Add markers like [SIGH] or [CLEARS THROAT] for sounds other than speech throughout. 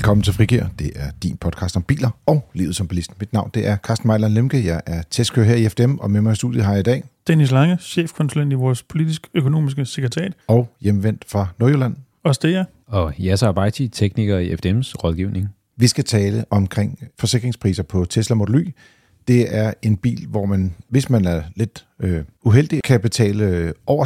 Velkommen til Frigir. Det er din podcast om biler og livet som bilist. Mit navn det er Carsten Mejler Lemke. Jeg er testkører her i FDM, og med mig i studiet har jeg i dag... Dennis Lange, chefkonsulent i vores politisk-økonomiske sekretariat. Og hjemvendt fra Nordjylland. Og Stea. Og Yasser Abaiti, tekniker i FDM's rådgivning. Vi skal tale omkring forsikringspriser på Tesla Model Y. Det er en bil, hvor man, hvis man er lidt øh, uheldig, kan betale øh, over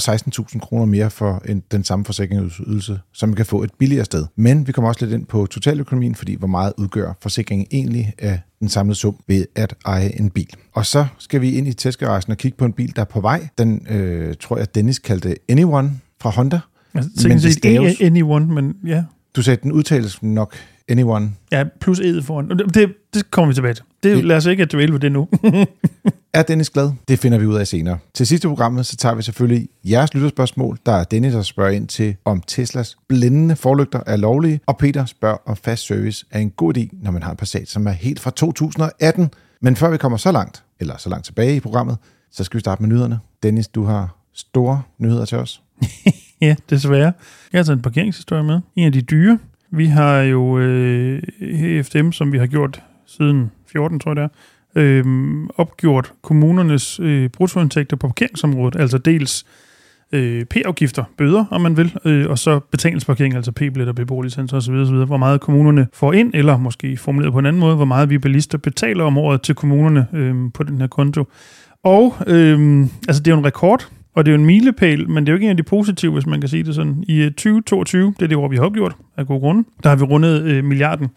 16.000 kroner mere for en, den samme forsikringsydelse, som man kan få et billigere sted. Men vi kommer også lidt ind på totaløkonomien, fordi hvor meget udgør forsikringen egentlig af den samlede sum ved at eje en bil. Og så skal vi ind i testgaragen og kigge på en bil, der er på vej. Den øh, tror jeg, Dennis kaldte Anyone fra Honda. Jeg tænkte det staves... anyone, men ja. Du sagde, at den udtales nok Anyone. Ja, plus ed foran. Det, det kommer vi tilbage til. Det, det. Lad os ikke dvæle ved det nu. [LAUGHS] er Dennis glad? Det finder vi ud af senere. Til sidste programmet, så tager vi selvfølgelig jeres lytterspørgsmål. Der er Dennis, der spørger ind til, om Teslas blændende forlygter er lovlige, og Peter spørger, om fast service er en god idé, når man har en Passat, som er helt fra 2018. Men før vi kommer så langt, eller så langt tilbage i programmet, så skal vi starte med nyhederne. Dennis, du har store nyheder til os. [LAUGHS] ja, desværre. Jeg har taget en parkeringshistorie med. En af de dyre. Vi har jo øh, FDM, som vi har gjort siden 14, tror jeg det er, øh, opgjort kommunernes øh, bruttoindtægter på parkeringsområdet, altså dels øh, P-afgifter, bøder, om man vil, øh, og så betalingsparkering, altså P-billetter, beboerlicenser osv., osv., hvor meget kommunerne får ind, eller måske formuleret på en anden måde, hvor meget vi bilister betaler om året til kommunerne øh, på den her konto. Og øh, altså det er jo en rekord, og det er jo en milepæl, men det er jo ikke en af de positive, hvis man kan sige det sådan. I 2022, det er det år, vi har opgjort af gode grunde, der har vi rundet øh, milliarden.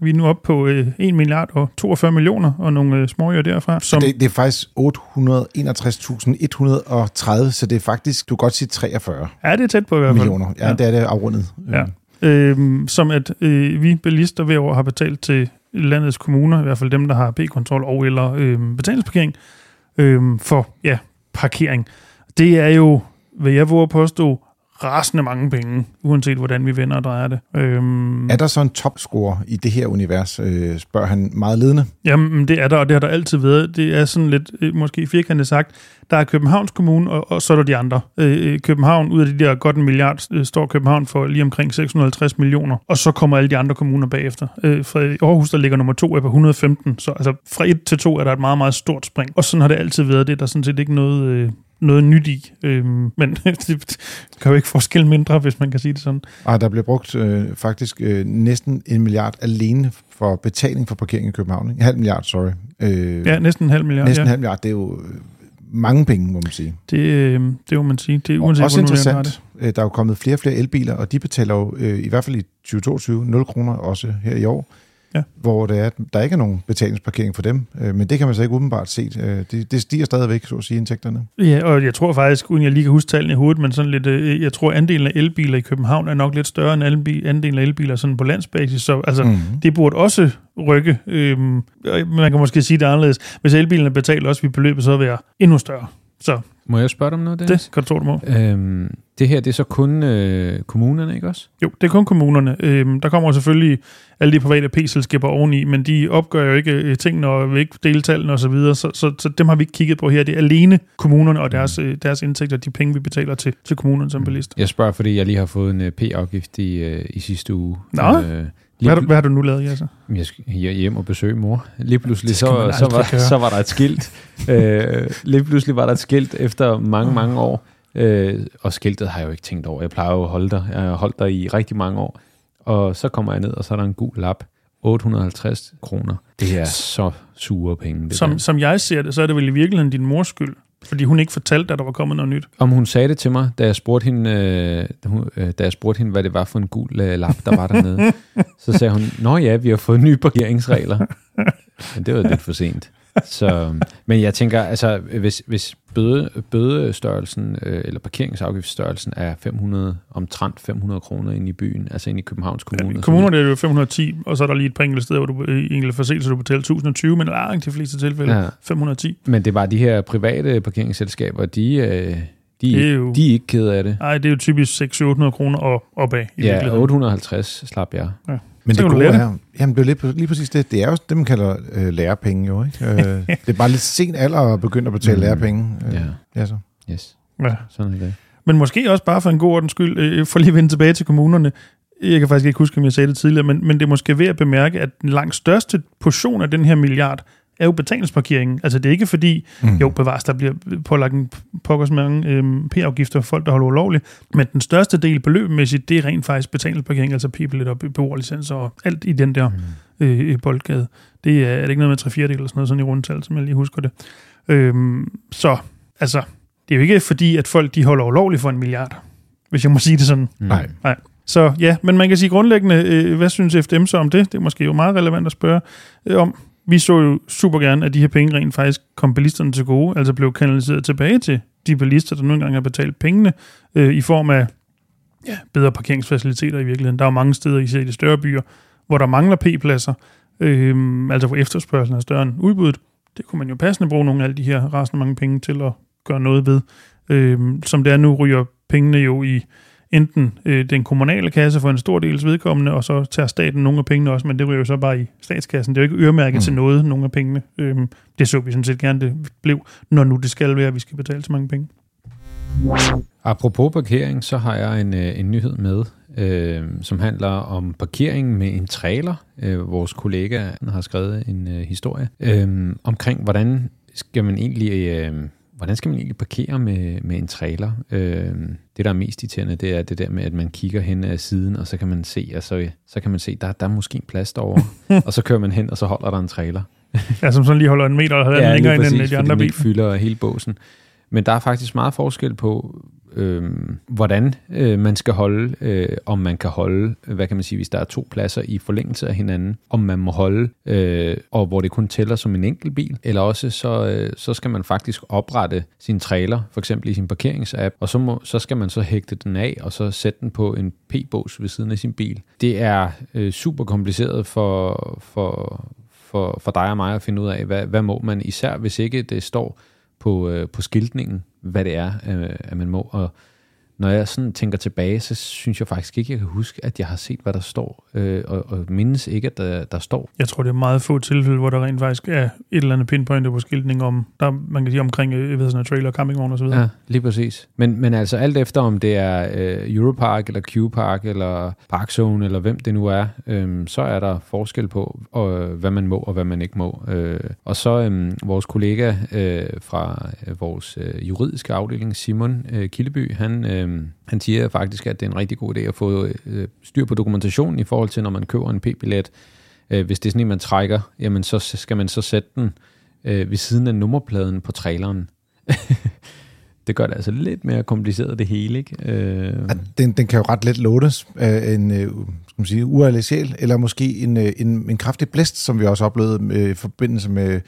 Vi er nu oppe på øh, 1 milliard og 42 millioner og nogle øh, småøger derfra. Som det, det er faktisk 861.130, så det er faktisk, du kan godt sige 43 Ja, det er tæt på i hvert fald. Millioner. Ja, ja. det er det afrundet. Ja. Øhm, som at øh, vi bilister hver år har betalt til landets kommuner, i hvert fald dem, der har B-kontrol og eller øh, betalingsparkering, øh, for ja, parkering. Det er jo, hvad jeg våger påstå, rasende mange penge, uanset hvordan vi vender og drejer det. Øhm, er der så en topscore i det her univers, øh, spørger han meget ledende? Jamen, det er der, og det har der altid været. Det er sådan lidt, øh, måske firkantet sagt, der er Københavns Kommune, og, og så er der de andre. Øh, København, ud af de der godt en milliard, øh, står København for lige omkring 650 millioner, og så kommer alle de andre kommuner bagefter. Øh, fra Aarhus, der ligger nummer to, er på 115, så altså fra 1 til 2 er der et meget, meget stort spring. Og sådan har det altid været. Det er der sådan set ikke noget... Øh, noget nyt i. Øhm, men [LAUGHS] det kan jo ikke forskelle mindre, hvis man kan sige det sådan. Og der bliver brugt øh, faktisk øh, næsten en milliard alene for betaling for parkering i København. En halv milliard, sorry. Øh, ja, næsten en halv milliard. Næsten en ja. halv milliard, det er jo øh, mange penge, må man sige. Det, øh, det må man sige. Det er uanset, også interessant, det. Øh, der er jo kommet flere og flere elbiler, og de betaler jo øh, i hvert fald i 2022 0 kroner også her i år ja. hvor det er, der ikke er nogen betalingsparkering for dem. Øh, men det kan man så ikke udenbart se. Øh, det, det stiger stadigvæk, så at sige, indtægterne. Ja, og jeg tror faktisk, uden jeg lige kan huske tallene i hovedet, men sådan lidt, øh, jeg tror, andelen af elbiler i København er nok lidt større end andelen af elbiler sådan på landsbasis. Så altså, mm. det burde også rykke. Øhm, man kan måske sige det anderledes. Hvis elbilerne betaler også, vi beløbet så være endnu større. Så må jeg spørge dig om noget, Dennis? Det kan du tro, du må. Øhm, det her, det er så kun øh, kommunerne, ikke også? Jo, det er kun kommunerne. Øhm, der kommer selvfølgelig alle de private P-selskaber oveni, men de opgør jo ikke øh, tingene og vil ikke dele tallene osv., så, så, så, så dem har vi ikke kigget på her. Det er alene kommunerne og deres, mm. deres indtægter, de penge, vi betaler til, til kommunerne som bilist. Jeg spørger, fordi jeg lige har fået en øh, P-afgift i, øh, i sidste uge. Nå, øh, hvad, hvad har du nu lavet, Jesse? Jeg skal hjem og besøge mor. Lige pludselig så, så, var, så var der et skilt. [LAUGHS] øh, lige pludselig var der et skilt efter mange, mange år. Øh, og skiltet har jeg jo ikke tænkt over. Jeg plejer jo at holde der. Jeg har holdt der i rigtig mange år. Og så kommer jeg ned, og så er der en gul lap. 850 kroner. Det er så sure penge. Det som, der. som jeg ser det, så er det vel i virkeligheden din mors skyld. Fordi hun ikke fortalte, at der var kommet noget nyt. Om hun sagde det til mig, da jeg spurgte hende, øh, da jeg spurgte hende hvad det var for en gul øh, lap, der var dernede. [LAUGHS] så sagde hun, nå ja, vi har fået nye parkeringsregler. Men det var lidt for sent. Så, men jeg tænker, altså, hvis, hvis bøde, bødestørrelsen øh, eller parkeringsafgiftsstørrelsen er 500, omtrent 500 kroner ind i byen, altså ind i Københavns Kommune. Ja, kommunerne er jo 510, og så er der lige et par enkelte steder, hvor du i enkelte forseelser, du betaler 1020, men langt de fleste tilfælde ja. 510. Men det er bare de her private parkeringsselskaber, de, øh, de, er jo, de er ikke kede af det. Nej, det er jo typisk 600-800 kroner op, opad. I ja, 850 slap jeg. Ja. Men det gode er, jamen det er lige, lige præcis det, det er jo det, man kalder øh, lærepenge jo, ikke? Øh, [LAUGHS] det er bare lidt sent alder at begynde at betale mm. lærepenge. Øh, ja. ja. så. Yes. Ja. Sådan er det. Men måske også bare for en god ordens skyld, øh, for lige at vende tilbage til kommunerne, jeg kan faktisk ikke huske, om jeg sagde det tidligere, men, men det er måske ved at bemærke, at den langt største portion af den her milliard er jo betalingsparkeringen. Altså det er ikke fordi, mm. jo bevares, der bliver pålagt en pokkers mange øhm, p-afgifter for folk, der holder ulovligt, men den største del beløbmæssigt, det er rent faktisk betalingsparkering, altså people og beboerlicenser og alt i den der mm. øh, boldgade. Det er, er det ikke noget med 3 4 eller sådan noget sådan i rundtal, som jeg lige husker det. Øhm, så altså, det er jo ikke fordi, at folk de holder ulovligt for en milliard, hvis jeg må sige det sådan. Mm. Nej. Nej. Så ja, men man kan sige grundlæggende, øh, hvad synes FDM så om det? Det er måske jo meget relevant at spørge øh, om. Vi så jo super gerne, at de her penge rent faktisk kom bilisterne til gode, altså blev kanaliseret tilbage til de bilister, der nu engang har betalt pengene øh, i form af ja, bedre parkeringsfaciliteter i virkeligheden. Der er jo mange steder, især i de større byer, hvor der mangler P-pladser, øh, altså hvor efterspørgselen er større end udbuddet. Det kunne man jo passende bruge nogle af alle de her rasende mange penge til at gøre noget ved. Øh, som det er nu, ryger pengene jo i enten øh, den kommunale kasse for en stor dels vedkommende, og så tager staten nogle af pengene også, men det ryger jo så bare i statskassen. Det er jo ikke øremærket mm. til noget, nogle af pengene. Øhm, det så vi sådan set gerne, det blev, når nu det skal være, at vi skal betale så mange penge. Apropos parkering, så har jeg en, øh, en nyhed med, øh, som handler om parkering med en trailer. Øh, vores kollega har skrevet en øh, historie øh, omkring, hvordan skal man egentlig... Øh, hvordan skal man egentlig parkere med, med en trailer? Øh, det, der er mest irriterende, det er det der med, at man kigger hen ad siden, og så kan man se, altså, så kan man se, der, der er måske en plads derovre, [LAUGHS] og så kører man hen, og så holder der en trailer. ja, som sådan lige holder en meter eller ja, længere end de andre biler. fylder hele båsen. Men der er faktisk meget forskel på, øh, hvordan øh, man skal holde, øh, om man kan holde, hvad kan man sige, hvis der er to pladser i forlængelse af hinanden, om man må holde, øh, og hvor det kun tæller som en enkelt bil, eller også så, øh, så skal man faktisk oprette sin trailer, for eksempel i sin parkeringsapp, og så, må, så skal man så hægte den af, og så sætte den på en p-bås ved siden af sin bil. Det er øh, super kompliceret for, for, for, for dig og mig at finde ud af, hvad, hvad må man, især hvis ikke det står på, øh, på skiltningen, hvad det er, øh, at man må. Og når jeg sådan tænker tilbage, så synes jeg faktisk ikke, jeg kan huske, at jeg har set, hvad der står, øh, og, og mindes ikke, at der, der står. Jeg tror, det er meget få tilfælde, hvor der rent faktisk er et eller andet pinpoint på skiltning om, der man kan sige omkring, øh, jeg ved sådan en trailer, campingvogn og så videre. Ja, lige præcis. Men, men altså alt efter, om det er øh, Europark, eller Q-Park, eller Parkzone, eller hvem det nu er, øh, så er der forskel på, og, hvad man må, og hvad man ikke må. Øh, og så øh, vores kollega øh, fra øh, vores øh, juridiske afdeling, Simon øh, Kildeby, han... Øh, han siger faktisk, at det er en rigtig god idé at få øh, styr på dokumentationen i forhold til, når man køber en p-billet. Øh, hvis det er sådan en, man trækker, jamen så skal man så sætte den øh, ved siden af nummerpladen på traileren. [LAUGHS] det gør det altså lidt mere kompliceret det hele, ikke? Øh. Ja, den, den kan jo ret let lånes af en øh, skal man sige, urealiseret, eller måske en, øh, en, en kraftig blæst, som vi også oplevede i forbindelse med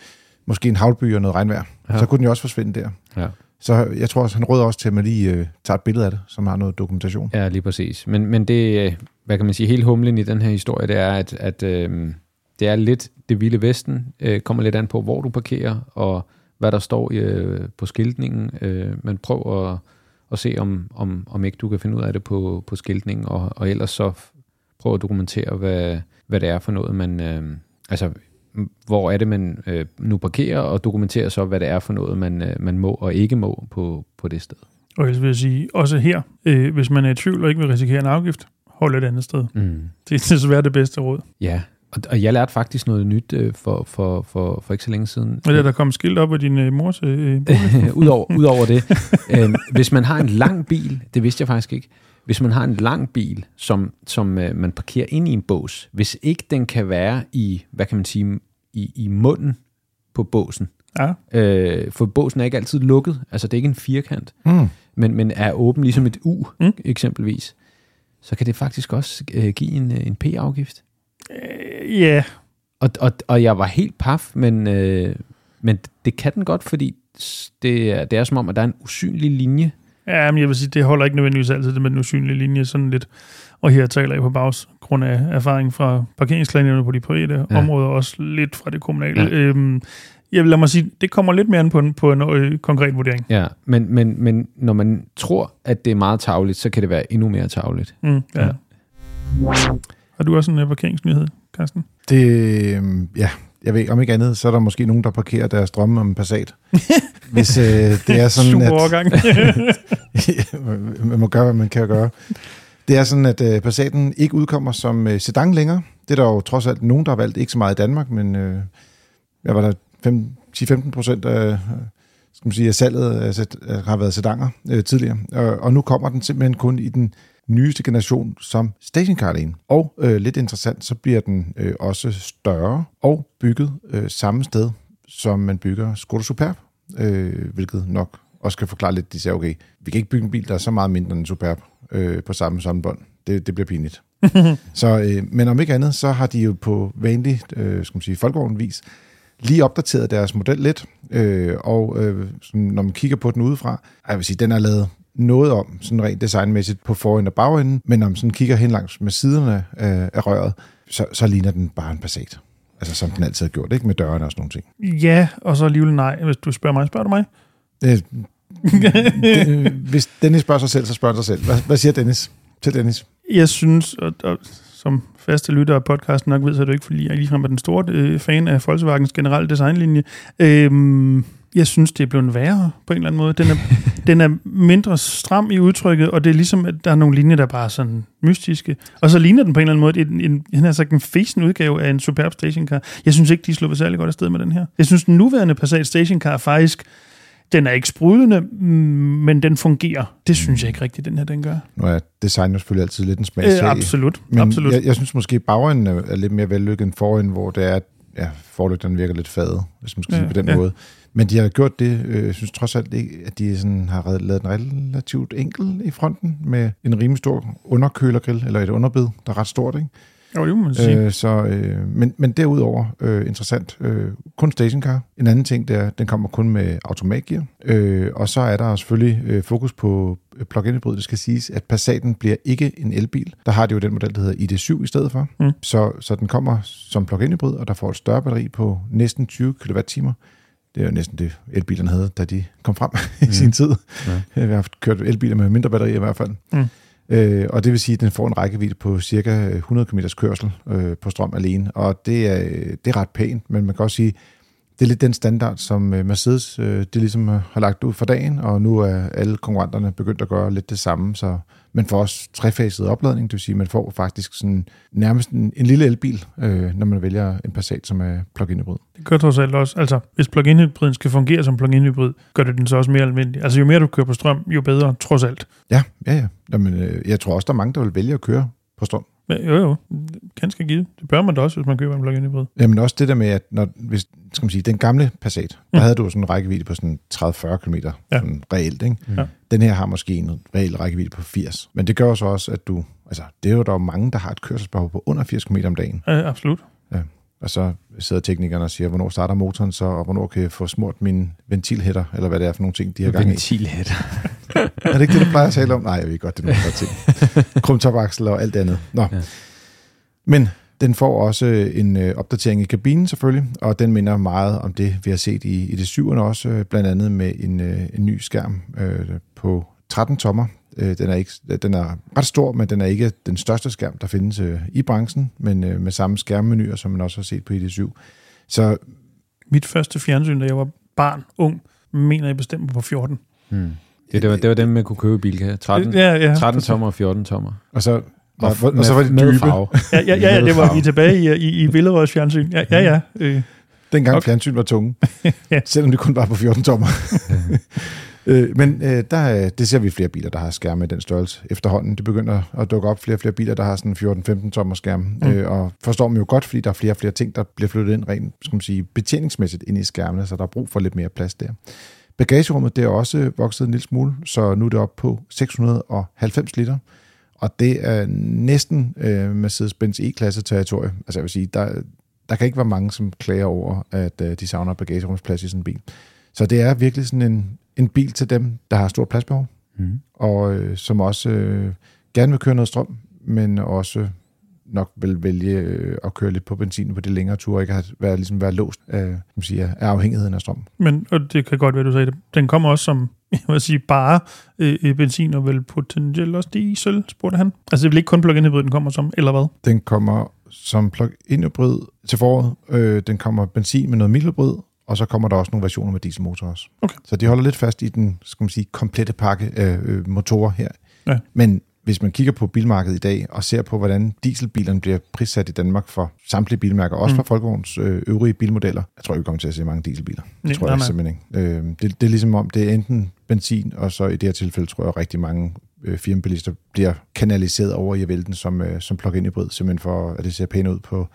måske en havlby og noget regnvejr. Ja. Så kunne den jo også forsvinde der. Ja. Så jeg tror også, han råder også til, at man lige øh, tager et billede af det, som har noget dokumentation. Ja, lige præcis. Men, men det, øh, hvad kan man sige, hele humlen i den her historie, det er, at, at øh, det er lidt det vilde vesten, øh, kommer lidt an på, hvor du parkerer, og hvad der står øh, på skiltningen. Øh, men prøv at, at se, om, om, om ikke du kan finde ud af det på, på skiltningen, og, og ellers så prøv at dokumentere, hvad, hvad det er for noget, man... Øh, altså, hvor er det, man øh, nu parkerer, og dokumenterer så, hvad det er for noget, man, øh, man må og ikke må på, på det sted. Og ellers vil jeg sige, også her, øh, hvis man er i tvivl og ikke vil risikere en afgift, hold et andet sted. Mm. Det er desværre det bedste råd. Ja, og, og jeg lærte faktisk noget nyt øh, for, for, for, for ikke så længe siden. Er det, der kom skilt op af din øh, mors øh, [LAUGHS] udover, udover det. øh, hvis man har en lang bil, det vidste jeg faktisk ikke, hvis man har en lang bil, som, som øh, man parkerer ind i en bås, hvis ikke den kan være i, hvad kan man sige, i, i munden på båsen, ja. øh, for båsen er ikke altid lukket, altså det er ikke en firkant, mm. men, men er åben ligesom et U, mm. eksempelvis, så kan det faktisk også øh, give en, øh, en P-afgift. Øh, ja. Yeah. Og, og, og jeg var helt paf, men, øh, men det kan den godt, fordi det er, det er som om, at der er en usynlig linje Ja, men jeg vil sige, det holder ikke nødvendigvis altid det med den usynlige linje, sådan lidt. Og her taler jeg på baggrund af erfaring fra parkeringsklagerne på de private ja. områder, også lidt fra det kommunale. Ja. Øhm, jeg vil lade mig sige, det kommer lidt mere an på en, på en øh, konkret vurdering. Ja, men, men, men når man tror, at det er meget tavligt, så kan det være endnu mere tavligt. Mm, ja. ja. Har du også en uh, parkeringsnyhed, Carsten? Det, øh, ja, jeg ved om ikke andet, så er der måske nogen, der parkerer deres drømme om Passat. [LAUGHS] Hvis øh, det er sådan, Super at... [LAUGHS] [LAUGHS] man må gøre, hvad man kan gøre. Det er sådan, at øh, Passaten ikke udkommer som øh, sedan længere. Det er der jo trods alt nogen, der har valgt. Ikke så meget i Danmark, men øh, jeg var der 10-15 procent af, øh, skal man sige, af salget øh, af, øh, har været sedanger øh, tidligere. Og, og nu kommer den simpelthen kun i den nyeste generation som stationcar. Og øh, lidt interessant, så bliver den øh, også større og bygget øh, samme sted, som man bygger Skoda Superb, øh, hvilket nok også kan forklare lidt, de siger, okay, vi kan ikke bygge en bil, der er så meget mindre end en Superb øh, på samme sammenbånd. Det, det bliver pinligt. [LAUGHS] så, øh, men om ikke andet, så har de jo på vanlig, øh, skal man sige, folkevognvis, lige opdateret deres model lidt, øh, og øh, sådan, når man kigger på den udefra, jeg vil sige, den er lavet noget om, sådan rent designmæssigt på forenden og bagenden, men når man sådan kigger hen langs med siderne af, af røret, så, så ligner den bare en Passat. Altså som den altid har gjort, ikke? Med dørene og sådan nogle ting. Ja, og så alligevel nej, hvis du spørger mig. Spørger du mig? Øh, det, hvis Dennis spørger sig selv, så spørger han sig selv. Hvad, hvad siger Dennis til Dennis? Jeg synes, og, og som faste lytter af podcasten nok ved, så er du ikke, fordi jeg ligefrem er den store øh, fan af Volkswagens generelle designlinje. Øhm, jeg synes, det er blevet værre på en eller anden måde. Den er, [LAUGHS] den er mindre stram i udtrykket, og det er ligesom, at der er nogle linjer, der bare er sådan mystiske. Og så ligner den på en eller anden måde en, en, en, en, en fesen udgave af en Superb stationcar. Jeg synes ikke, de slår særlig godt afsted med den her. Jeg synes, den nuværende Passat stationcar faktisk den er ikke sprudlende, mm, men den fungerer. Det synes jeg ikke rigtigt, den her den gør. Nu er design selvfølgelig altid lidt en smagssag. Øh, absolut. Men absolut. Jeg, jeg synes måske, bagenden er, lidt mere vellykket end forenden, hvor det er, at ja, forlygterne virker lidt fade, hvis man skal ja, sige på den ja. måde. Men de har gjort det, øh, jeg synes trods alt ikke, at de sådan har lavet den relativt enkel i fronten, med en rimelig stor underkølergrill, eller et underbed, der er ret stort, ikke? Jo, det må man sige. Øh, så, øh, men, men derudover, øh, interessant, øh, kun stationcar. En anden ting, det er, den kommer kun med automatgear. Øh, og så er der selvfølgelig øh, fokus på plug-in hybrid. Det skal siges, at Passaten bliver ikke en elbil. Der har de jo den model, der hedder ID7 i stedet for. Mm. Så, så den kommer som plug-in hybrid, og der får et større batteri på næsten 20 kWh. Det er jo næsten det, elbilerne havde, da de kom frem [LAUGHS] i sin tid. Ja. Vi har haft kørt elbiler med mindre batteri i hvert fald. Mm. Øh, og det vil sige, at den får en rækkevidde på cirka 100 km kørsel øh, på strøm alene. Og det er, øh, det er ret pænt, men man kan også sige, det er lidt den standard, som øh, Mercedes øh, det ligesom øh, har lagt ud for dagen, og nu er alle konkurrenterne begyndt at gøre lidt det samme, så man får også trefaset opladning, det vil sige, at man får faktisk sådan nærmest en, en lille elbil, øh, når man vælger en Passat, som er plug-in hybrid. Det gør trods alt også. Altså, hvis plug-in hybriden skal fungere som plug-in hybrid, gør det den så også mere almindelig. Altså, jo mere du kører på strøm, jo bedre, trods alt. Ja, ja, ja. Jamen, øh, jeg tror også, der er mange, der vil vælge at køre på strøm. Men, jo, jo. Ganske givet. Det bør man da også, hvis man køber en plug-in hybrid. Jamen også det der med, at når, hvis, skal man sige, den gamle Passat, mm. der havde du sådan en rækkevidde på sådan 30-40 km, Ja. sådan reelt, ikke? Ja. Den her har måske en reel rækkevidde på 80. Men det gør så også, at du, altså det er jo der er mange, der har et kørselsbehov på under 80 km om dagen. Ja, absolut. Og så sidder teknikerne og siger, hvornår starter motoren så, og hvornår kan jeg få smurt mine ventilhætter, eller hvad det er for nogle ting, de har gang i. Ventilhæt. [LAUGHS] Er det ikke det, du plejer at tale om? Nej, jeg ved godt, det er nogle ting. [LAUGHS] Krumtopaksel og alt det andet. Nå. Ja. Men den får også en øh, opdatering i kabinen selvfølgelig, og den minder meget om det, vi har set i, i det syvende også, øh, blandt andet med en, øh, en ny skærm øh, på 13 tommer. Øh, den, er ikke, den er ret stor, men den er ikke den største skærm, der findes øh, i branchen, men øh, med samme skærmmenuer, som man også har set på ID7. Så Mit første fjernsyn, da jeg var barn, ung, mener jeg bestemt på 14. Hmm. Det, det, var, det var dem, man kunne købe i Bilka. 13, Ja, ja. 13 tommer og 14 tommer. og så, og, Og, og, og så var det med dybe. farve. [LAUGHS] Ja, ja, ja, ja det var vi tilbage i, i, i Billerøds fjernsyn. Ja, ja, ja. Øh, Dengang okay. fjernsyn var tunge, [LAUGHS] Ja. selvom det kun var på 14 tommer. [LAUGHS] øh, men øh, der, er- det ser vi flere biler, der har skærme i den størrelse efterhånden. Det begynder at dukke op flere og flere biler, der har sådan 14-15 tommer skærm. Mm. Mm. Øh, og forstår man jo godt, fordi der er flere og flere ting, der bliver flyttet ind rent skal man sige, betjeningsmæssigt ind i skærmene, så der er brug for lidt mere plads der. Bagagerummet det er også vokset en lille smule, så nu er det op på 690 liter. Og det er næsten øh, Mercedes-Benz E-klasse territorie. Altså jeg vil sige, der, der kan ikke være mange, som klager over, at øh, de savner bagagerumsplads i sådan en bil. Så det er virkelig sådan en, en bil til dem, der har stort pladsbehov, Mm. og øh, som også øh, gerne vil køre noget strøm, men også nok vil vælge øh, at køre lidt på benzin på de længere ture, og ikke have, være, ligesom være låst af, man sige, af afhængigheden af strøm. men og det kan godt være, du sagde det. Den kommer også som, [LAUGHS] jeg vil sige, bare øh, benzin og vel potentielt også diesel, spurgte han. Altså det vel ikke kun plug-in hybrid, den kommer som, eller hvad? Den kommer som plug-in hybrid til foråret. Øh, den kommer benzin med noget mildhybrid, og så kommer der også nogle versioner med dieselmotor også. Okay. Så de holder lidt fast i den, skal man sige, komplette pakke af øh, motorer her. Ja. Men hvis man kigger på bilmarkedet i dag og ser på, hvordan dieselbilerne bliver prissat i Danmark for samtlige bilmærker, også Mm. for Folkevogns øh, øvrige bilmodeller. Jeg tror ikke, vi kommer til at se mange dieselbiler. Det Nej, tror jeg nej. simpelthen ikke. Øh, det, det er ligesom om, det er enten benzin, og så i det her tilfælde tror jeg rigtig mange øh, firmabilister bliver kanaliseret over i at vælge den som, øh, som plug-in hybrid, simpelthen for, at det ser pænt ud på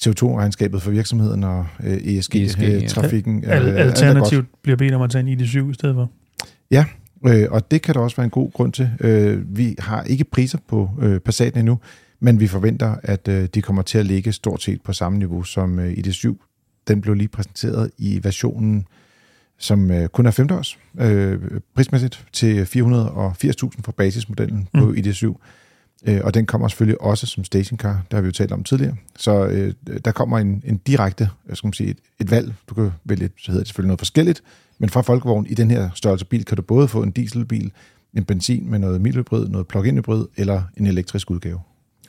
CO2-regnskabet for virksomheden og øh, ESG, ja. ESG-trafikken. Al- alternativt bliver bedt om at tage en ID7 i stedet for. Øh, og det kan der også være en god grund til. Øh, vi har ikke priser på øh, Passaten endnu, men vi forventer, at øh, de kommer til at ligge stort set på samme niveau som øh, ID7. Den blev lige præsenteret i versionen, som øh, kun er 5 års øh, prismæssigt, til 480.000 for basismodellen på Mm. ID7. Øh, og den kommer selvfølgelig også som stationcar, der har vi jo talt om tidligere. Så øh, der kommer en, en direkte, hvad skal man sige, et, et valg. Du kan vælge, så hedder det selvfølgelig noget forskelligt, men fra Folkevogn i den her størrelse bil, kan du både få en dieselbil, en benzin med noget mildhybrid, noget plug-in hybrid, eller en elektrisk udgave.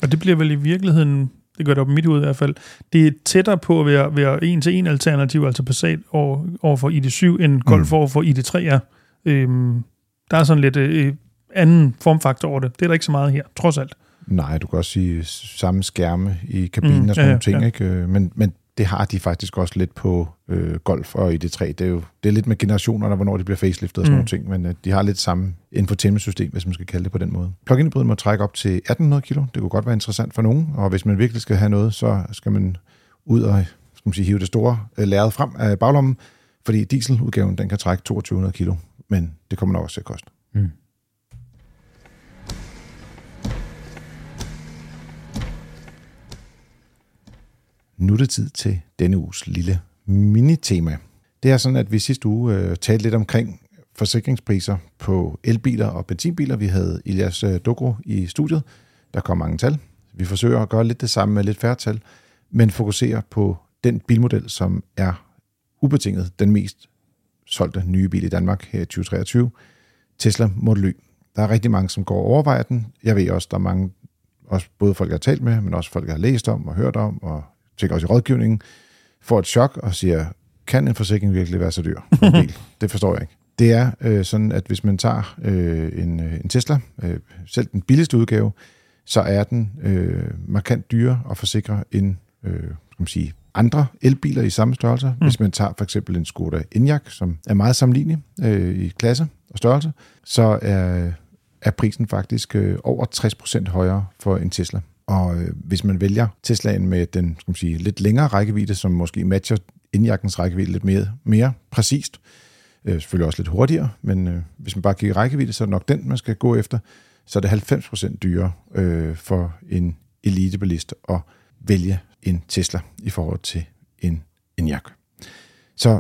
Og det bliver vel i virkeligheden, det gør det op i mit hoved i hvert fald, det er tættere på at være, være en til en alternativ, altså Passat over, over for ID7, end Golf Mm. over for ID3 er. Øhm, der er sådan lidt øh, anden formfaktor over det. Det er der ikke så meget her, trods alt. Nej, du kan også sige samme skærme i kabinen Mm, og sådan ja, nogle ting, ja. ikke? Øh, Men, men det har de faktisk også lidt på øh, Golf og ID3. Det er jo det er lidt med generationerne, hvornår de bliver faceliftet og sådan Mm. nogle ting, men øh, de har lidt samme infotainment-system, hvis man skal kalde det på den måde. Plug-in hybriden må trække op til 1800 kilo. Det kunne godt være interessant for nogen, og hvis man virkelig skal have noget, så skal man ud og skal man sige, hive det store øh, lærred frem af baglommen, fordi dieseludgaven den kan trække 2200 kilo, men det kommer nok også til at koste. Mm. Nu er det tid til denne uges lille minitema. Det er sådan, at vi sidste uge øh, talte lidt omkring forsikringspriser på elbiler og benzinbiler. Vi havde Ilias øh, Dogro i studiet. Der kom mange tal. Vi forsøger at gøre lidt det samme med lidt færre tal, men fokuserer på den bilmodel, som er ubetinget den mest solgte nye bil i Danmark her i 2023, Tesla Model Y. Der er rigtig mange, som går og overvejer den. Jeg ved også, der er mange, også både folk, jeg har talt med, men også folk, jeg har læst om og hørt om, og tænker også i rådgivningen, får et chok og siger, kan en forsikring virkelig være så dyr en bil? [LAUGHS] Det forstår jeg ikke. Det er øh, sådan, at hvis man tager øh, en, øh, en Tesla, øh, selv den billigste udgave, så er den øh, markant dyrere at forsikre end øh, skal man sige, andre elbiler i samme størrelse. Mm. Hvis man tager for eksempel en Skoda Enyaq, som er meget sammenlignelig øh, i klasse og størrelse, så er, er prisen faktisk øh, over 60% højere for en Tesla. Og øh, hvis man vælger Teslaen med den skal man sige, lidt længere rækkevidde, som måske matcher Enyaqens rækkevidde lidt mere, mere præcist, øh, selvfølgelig også lidt hurtigere, men øh, hvis man bare kigger rækkevidde, så er det nok den, man skal gå efter, så er det 90% dyrere øh, for en elitebilist at vælge en Tesla i forhold til en Enyaq. Så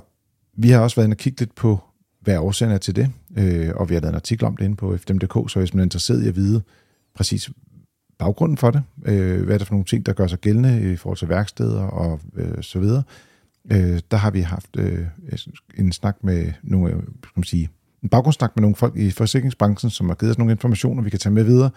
vi har også været inde og kigge lidt på, hvad årsagen er til det, øh, og vi har lavet en artikel om det inde på fdm.dk, så hvis man er interesseret i at vide præcis baggrunden for det, øh, hvad er det for nogle ting, der gør sig gældende i forhold til værksteder og øh, så videre, øh, der har vi haft øh, en snak med nogle, øh, skal man sige, en baggrundssnak med nogle folk i forsikringsbranchen, som har givet os nogle informationer, vi kan tage med videre.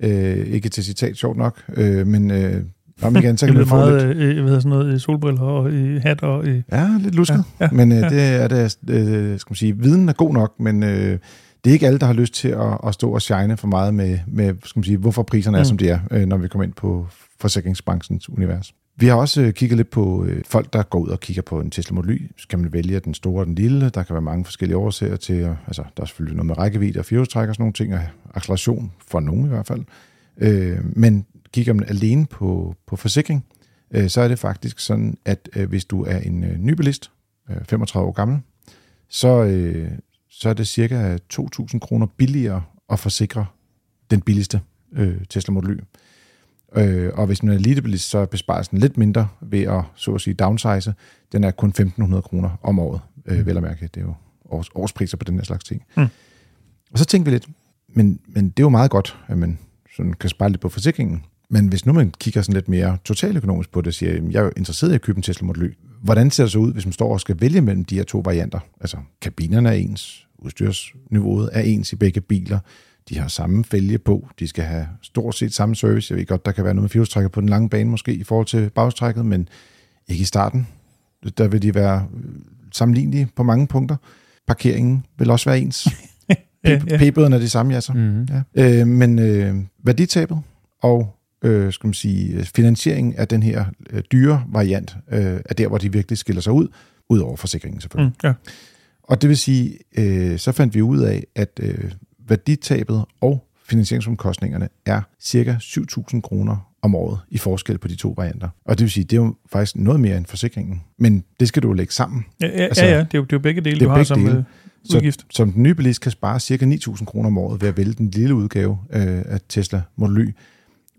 Øh, ikke til citat, sjovt nok, øh, men øh, om igen, så [LAUGHS] kan man bliver få meget lidt... hvad hedder sådan noget, øh, solbriller og øh, hat og... Øh, Ja, lidt lusket, ja, ja, men øh, ja. det er det, øh, skal man sige, viden er god nok, men øh, det er ikke alle, der har lyst til at, at stå og shine for meget med, med skal man sige, hvorfor priserne er, Mm. som de er, øh, når vi kommer ind på forsikringsbranchens univers. Vi har også øh, kigget lidt på øh, folk, der går ud og kigger på en Tesla Model Y. Skal man vælge den store og den lille? Der kan være mange forskellige årsager til, altså der er selvfølgelig noget med rækkevidde og firehjulstræk og sådan nogle ting, og acceleration for nogen i hvert fald. Øh, men kigger man alene på, på forsikring, øh, så er det faktisk sådan, at øh, hvis du er en øh, ny bilist, øh, 35 år gammel, så, øh, så er det cirka 2.000 kroner billigere at forsikre den billigste øh, Tesla Model Y. Øh, og hvis man er elitebilist, så er besparelsen lidt mindre ved at, så at sige, downsize. Den er kun 1.500 kroner om året, øh, vel at mærke. Det er jo års, årspriser på den her slags ting. Mm. Og så tænkte vi lidt, men, men det er jo meget godt, at man sådan kan spare lidt på forsikringen. Men hvis nu man kigger sådan lidt mere totaløkonomisk på det, og siger, jeg er jo interesseret i at købe en Tesla Model Y. Hvordan ser det så ud, hvis man står og skal vælge mellem de her to varianter? Altså, kabinerne er ens, udstyrsniveauet er ens i begge biler, de har samme fælge på, de skal have stort set samme service. Jeg ved godt, der kan være noget med firehjulstrækker på den lange bane måske i forhold til bagstrækket, men ikke i starten. Der vil de være øh, sammenlignelige på mange punkter. Parkeringen vil også være ens. P-bøderne er de samme, ja så. Mm-hmm. Ja. Øh, men øh, værditabet og øh, skal man sige, finansieringen af den her øh, dyre variant øh, er der, hvor de virkelig skiller sig ud, ud over forsikringen selvfølgelig. Mm, ja. Og det vil sige, øh, så fandt vi ud af, at øh, værditabet og finansieringsomkostningerne er cirka 7.000 kroner om året i forskel på de to varianter. Og det vil sige, det er jo faktisk noget mere end forsikringen. Men det skal du jo lægge sammen. Ja, ja, Altså, ja, ja. Det, er jo, det er jo begge dele, det er du har som dele. øh, Så, udgift. som den nye bilist kan spare cirka 9.000 kroner om året ved at vælge den lille udgave øh, af Tesla Model Y,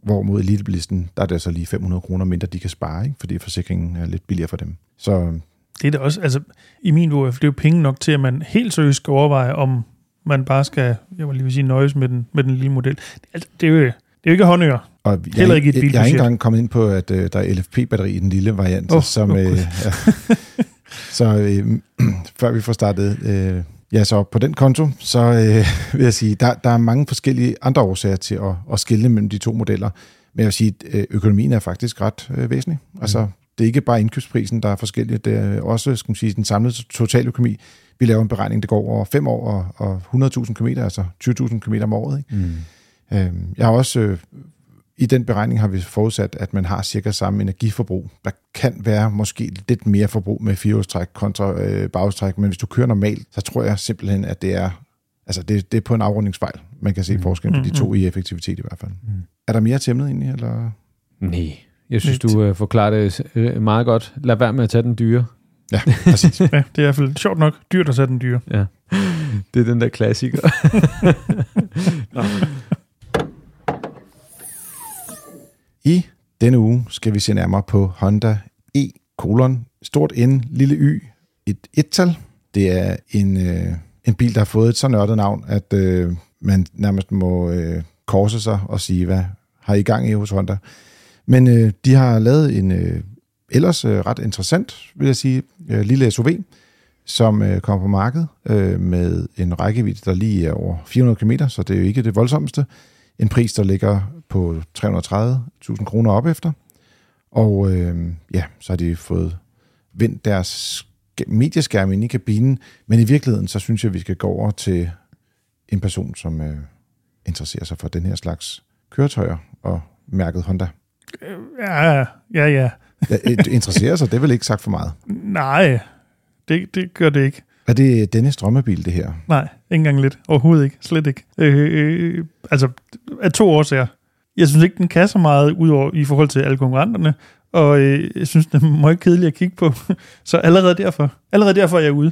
hvorimod elitebilisten, der er det så lige 500 kroner mindre, de kan spare, ikke? fordi forsikringen er lidt billigere for dem. Så Det er da også, altså i min bog, det er jo penge nok til, at man helt seriøst skal overveje, om man bare skal, jeg vil lige vil sige, nøjes med den, med den lille model. Altså, det er jo, det er jo ikke håndører. Og jeg, Heller ikke et jeg, jeg bilbudget. ikke engang kommet ind på, at øh, der er LFP-batteri i den lille variant, oh, som, åh, øh, ja. [LAUGHS] så øh, [CLEARS THROAT] før vi får startet, øh, ja, så på den konto, så øh, [LAUGHS] vil jeg sige, der, der er mange forskellige andre årsager til at, at skille mellem de to modeller. Men jeg vil sige, at øh, økonomien er faktisk ret øh, væsentlig. Altså, det er ikke bare indkøbsprisen, der er forskellig, det er også skal man sige, den samlede totaløkonomi. Vi laver en beregning, der går over fem år og, og 100.000 km, altså 20.000 km om året. Ikke? Mm. Øhm, Jeg har også øh, i den beregning har vi forudsat, at man har cirka samme energiforbrug. Der kan være måske lidt mere forbrug med firehjulstræk kontra øh, bagstræk, men hvis du kører normalt, så tror jeg simpelthen, at det er altså det, det er på en afrundingsfejl. Man kan se Mm. forskellen på de to i effektivitet i hvert fald. Mm. Er der mere til emnet egentlig? Eller? Nej, jeg synes, du øh, forklarer det øh, meget godt. Lad være med at tage den dyre. Ja, [LAUGHS] præcis. Ja, det er i hvert fald sjovt nok dyrt at sætte den dyre. Ja. Det er den der klassiker. [LAUGHS] I denne uge skal vi se nærmere på Honda E kolon stort N lille Y et et-tal. Det er en, øh, en bil, der har fået et så nørdet navn, at øh, man nærmest må øh, korse sig og sige, hvad har I gang i hos Honda? Men øh, de har lavet en øh, ellers øh, ret interessant, vil jeg sige, øh, lille SUV, som øh, kommer på markedet øh, med en rækkevidde, der lige er over 400 km, så det er jo ikke det voldsomste. En pris, der ligger på 330.000 kroner op efter. Og øh, ja, så har de fået vendt deres sk- medieskærm ind i kabinen, men i virkeligheden, så synes jeg, vi skal gå over til en person, som øh, interesserer sig for den her slags køretøjer og mærket Honda. Øh, Ja, ja, [LAUGHS] ja. Øh, interesserer sig, det er vel ikke sagt for meget. Nej, det, det gør det ikke. Er det Dennis drømmebil, det her? Nej, ikke engang lidt. Overhovedet ikke. Slet ikke. Øh, øh, altså, af to årsager. Jeg synes ikke, den kan så meget ud over, i forhold til alle konkurrenterne, og øh, jeg synes, den er meget kedelig at kigge på. [LAUGHS] Så allerede derfor, allerede derfor er jeg ude.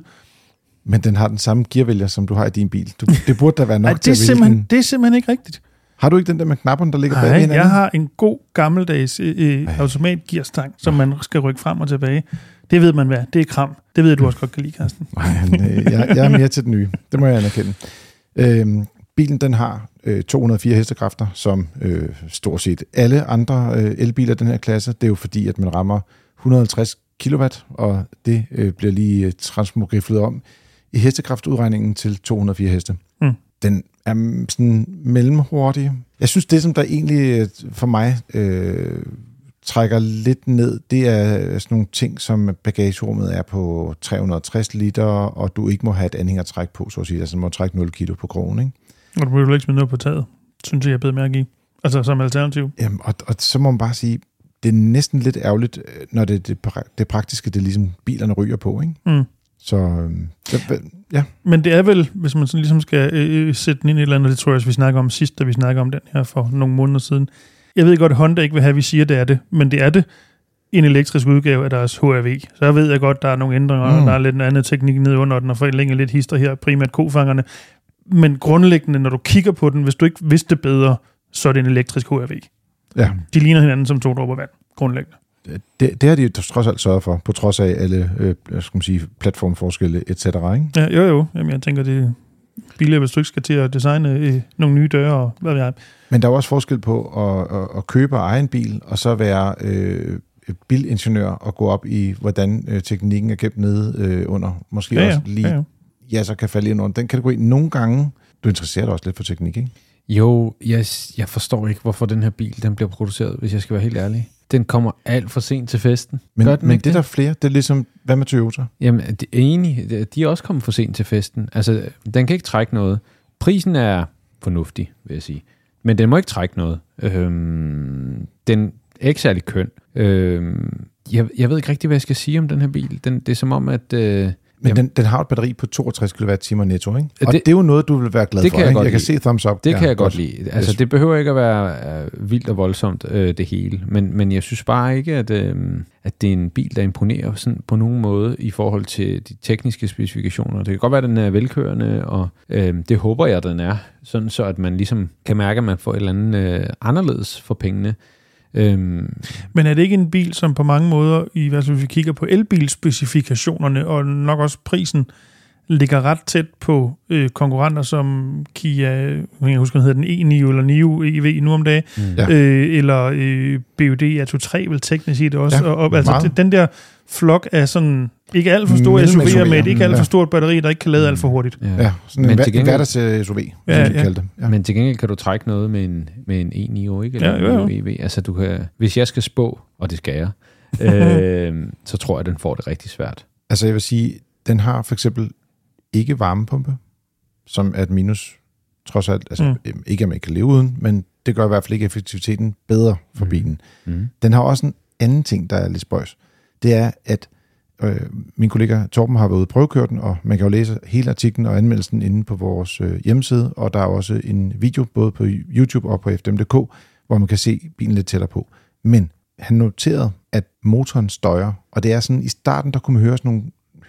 Men den har den samme gearvælger, som du har i din bil. Du, det burde da være nok Ej, til det, er at vælge simpelthen, den. det er simpelthen ikke rigtigt. Har du ikke den der med knapperne, der ligger bag Nej, hinanden? jeg har en god gammeldags øh, øh, Ej. automatgearstang, som man skal rykke frem og tilbage. Det ved man hvad. Det er kram. Det ved jeg, du også godt kan lide, Carsten. Nej, øh, jeg, jeg er mere til den nye. Det må jeg anerkende. Øhm, bilen den har øh, 204 hestekræfter, som øh, stort set alle andre øh, elbiler i den her klasse. Det er jo fordi, at man rammer 150 kW, og det øh, bliver lige øh, transmogriflet om i hestekraftudregningen til 204 heste. Mm. Den er sådan mellemhurtig. Jeg synes, det som der egentlig øh, for mig øh, trækker lidt ned, det er sådan nogle ting, som bagagerummet er på 360 liter, og du ikke må have et anhængertræk på, så at sige. Altså, du må trække 0 kilo på krogen, ikke? Og du jo ikke smide noget på taget, synes jeg, jeg bed mærke i. Altså som alternativ. Jamen, og, og så må man bare sige, det er næsten lidt ærgerligt, øh, når det, det, det praktiske, det er ligesom bilerne ryger på, ikke? Mm. Så øhm, ja, Men det er vel, hvis man sådan ligesom skal øh, øh, sætte den ind i et eller andet, det tror jeg også, vi snakker om sidst, da vi snakker om den her for nogle måneder siden. Jeg ved godt, at Honda ikke vil have, at vi siger, at det er det, men det er det en elektrisk udgave af deres HRV. Så jeg ved jeg godt, der er nogle ændringer, mm. Og der er lidt en anden teknik ned under den, og forlænge lidt hister her, primært kofangerne. Men grundlæggende, når du kigger på den, hvis du ikke vidste bedre, så er det en elektrisk HRV. ja. De ligner hinanden som to dråber vand, grundlæggende. Det, det har de trods alt sørget for, på trods af alle øh, skal man sige, platformforskelle, et cetera, ikke? Ja, jo jo, Jamen, jeg tænker, det er billigere, hvis du ikke skal til at designe øh, nogle nye døre, og hvad ved jeg. Men der er også forskel på at, at, at købe og eje en bil, og så være øh, bilingeniør og gå op i, hvordan øh, teknikken er gemt nede øh, under. Måske Ja, ja, også lige, ja, ja. Ja, så kan falde ind under den kategori. Nogle gange, du interesserer dig også lidt for teknik, ikke? Jo, jeg, jeg forstår ikke, hvorfor den her bil den bliver produceret, hvis jeg skal være helt ærlig. Den kommer alt for sent til festen. Men, Gør den men det er der flere. Det er ligesom, hvad med Toyota? Jamen, det er enig. De er også kommet for sent til festen. Altså, den kan ikke trække noget. prisen er fornuftig, vil jeg sige. Men den må ikke trække noget. Øhm, den er ikke særlig køn. Øhm, jeg, jeg ved ikke rigtig, hvad jeg skal sige om den her bil. Den, det er som om, at... Øh, Men den, den har et batteri på 62 kWh netto, ikke? Og det, Det- er jo noget, du vil være glad det for, kan jeg ikke? godt jeg kan lide. se thumbs up. Det Ja, kan jeg godt lide. Altså, Yes. det behøver ikke at være øh, vildt og voldsomt, øh, det hele. Men, men jeg synes bare ikke, at, øh, at det er en bil, der imponerer sådan på nogen måde i forhold til de tekniske specifikationer. Det kan godt være, at den er velkørende, og øh, det håber jeg, den er. Sådan så, at man ligesom kan mærke, at man får et eller andet øh, anderledes for pengene. Øhm, Men er det ikke en bil, som på mange måder, i hvert fald hvis vi kigger på elbilspecifikationerne, og nok også prisen, ligger ret tæt på øh, konkurrenter som Kia, jeg kan ikke huske, hvad hedder den, E9 eller Nio EV nu om dagen, mm. Ja. øh, eller øh, BUD A23 vil teknisk set også. Ja, og, og, altså, meget. den der flok af sådan, ikke alt for store Mellem SUV'er med et ikke alt for stort batteri, der ikke kan lade alt for hurtigt. Ja. Ja, sådan Men en, gengæld- hverdags øh, SUV, Ja, som ja. kaldte det. Ja. Men til gengæld kan du trække noget med en, med en E9 ikke? Eller Ja, jo, jo. en EV. Altså, du kan, hvis jeg skal spå, og det skal jeg, [LAUGHS] øh, så tror jeg, at den får det rigtig svært. Altså jeg vil sige, den har for eksempel ikke varmepumpe, som er et minus, trods alt. Altså Mm. mm. ikke, at man kan leve uden, men det gør i hvert fald ikke effektiviteten bedre for Mm. bilen. Mm. Den har også en anden ting, der er lidt spøjs. Det er, at øh, min kollega Torben har været ude og prøvekøre den, og man kan jo læse hele artiklen og anmeldelsen inde på vores øh, hjemmeside, og der er også en video både på YouTube og på fdm.dk, hvor man kan se bilen lidt tættere på. Men han noterede, at motoren støjer, og det er sådan, i starten, der kunne man høre sådan nogle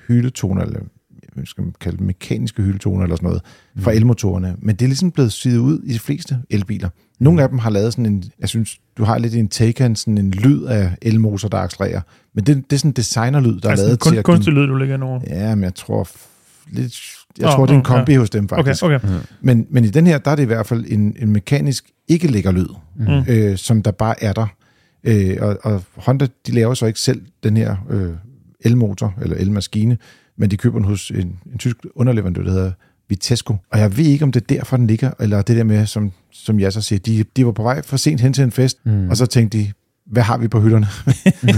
hyletoner, eller skal man kalde det, mekaniske hyletoner eller sådan noget, fra elmotorerne. Men det er ligesom blevet syet ud i de fleste elbiler. Nogle af dem har lavet sådan en, jeg synes, du har lidt en Taycan, sådan en lyd af elmotor, der accelererer. Men det, det er sådan en designerlyd, der altså, er lavet kun, til at kunstig lyd, du lægger ind over. Ja, men jeg tror lidt... Jeg Nå, tror, det er en nå, ja. kombi hos dem, Okay, faktisk. okay. Men, men i den her, der er det i hvert fald en, en mekanisk ikke lækker lyd, Mm. øh, som der bare er der. Øh, og, og Honda, de laver så ikke selv den her øh, elmotor, eller elmaskine, men de køber den hos en, en tysk underleverandør, der hedder Vitesco. Og jeg ved ikke, om det er derfor, den ligger, eller det der med, som, som jeg så siger, de, de var på vej for sent hen til en fest, Mm. og så tænkte de, hvad har vi på hylderne, Mm.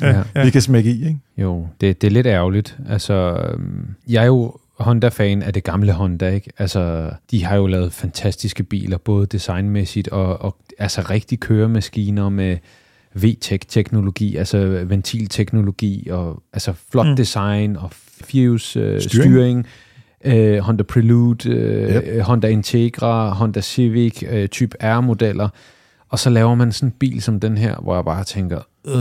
Ja, [LAUGHS] ja. ja. vi kan smække i, ikke? Jo, det, det er lidt ærgerligt. Altså, øhm, jeg er jo Honda-fan af det gamle Honda, ikke? Altså, de har jo lavet fantastiske biler, både designmæssigt og, og altså rigtig køremaskiner med VTEC-teknologi, altså ventilteknologi og altså flot Mm. design og fuse øh, Styring. styring. Øh, Honda Prelude, øh, Yep. Honda Integra, Honda Civic, øh, Type R-modeller. Og så laver man sådan en bil som den her, hvor jeg bare tænker, øh,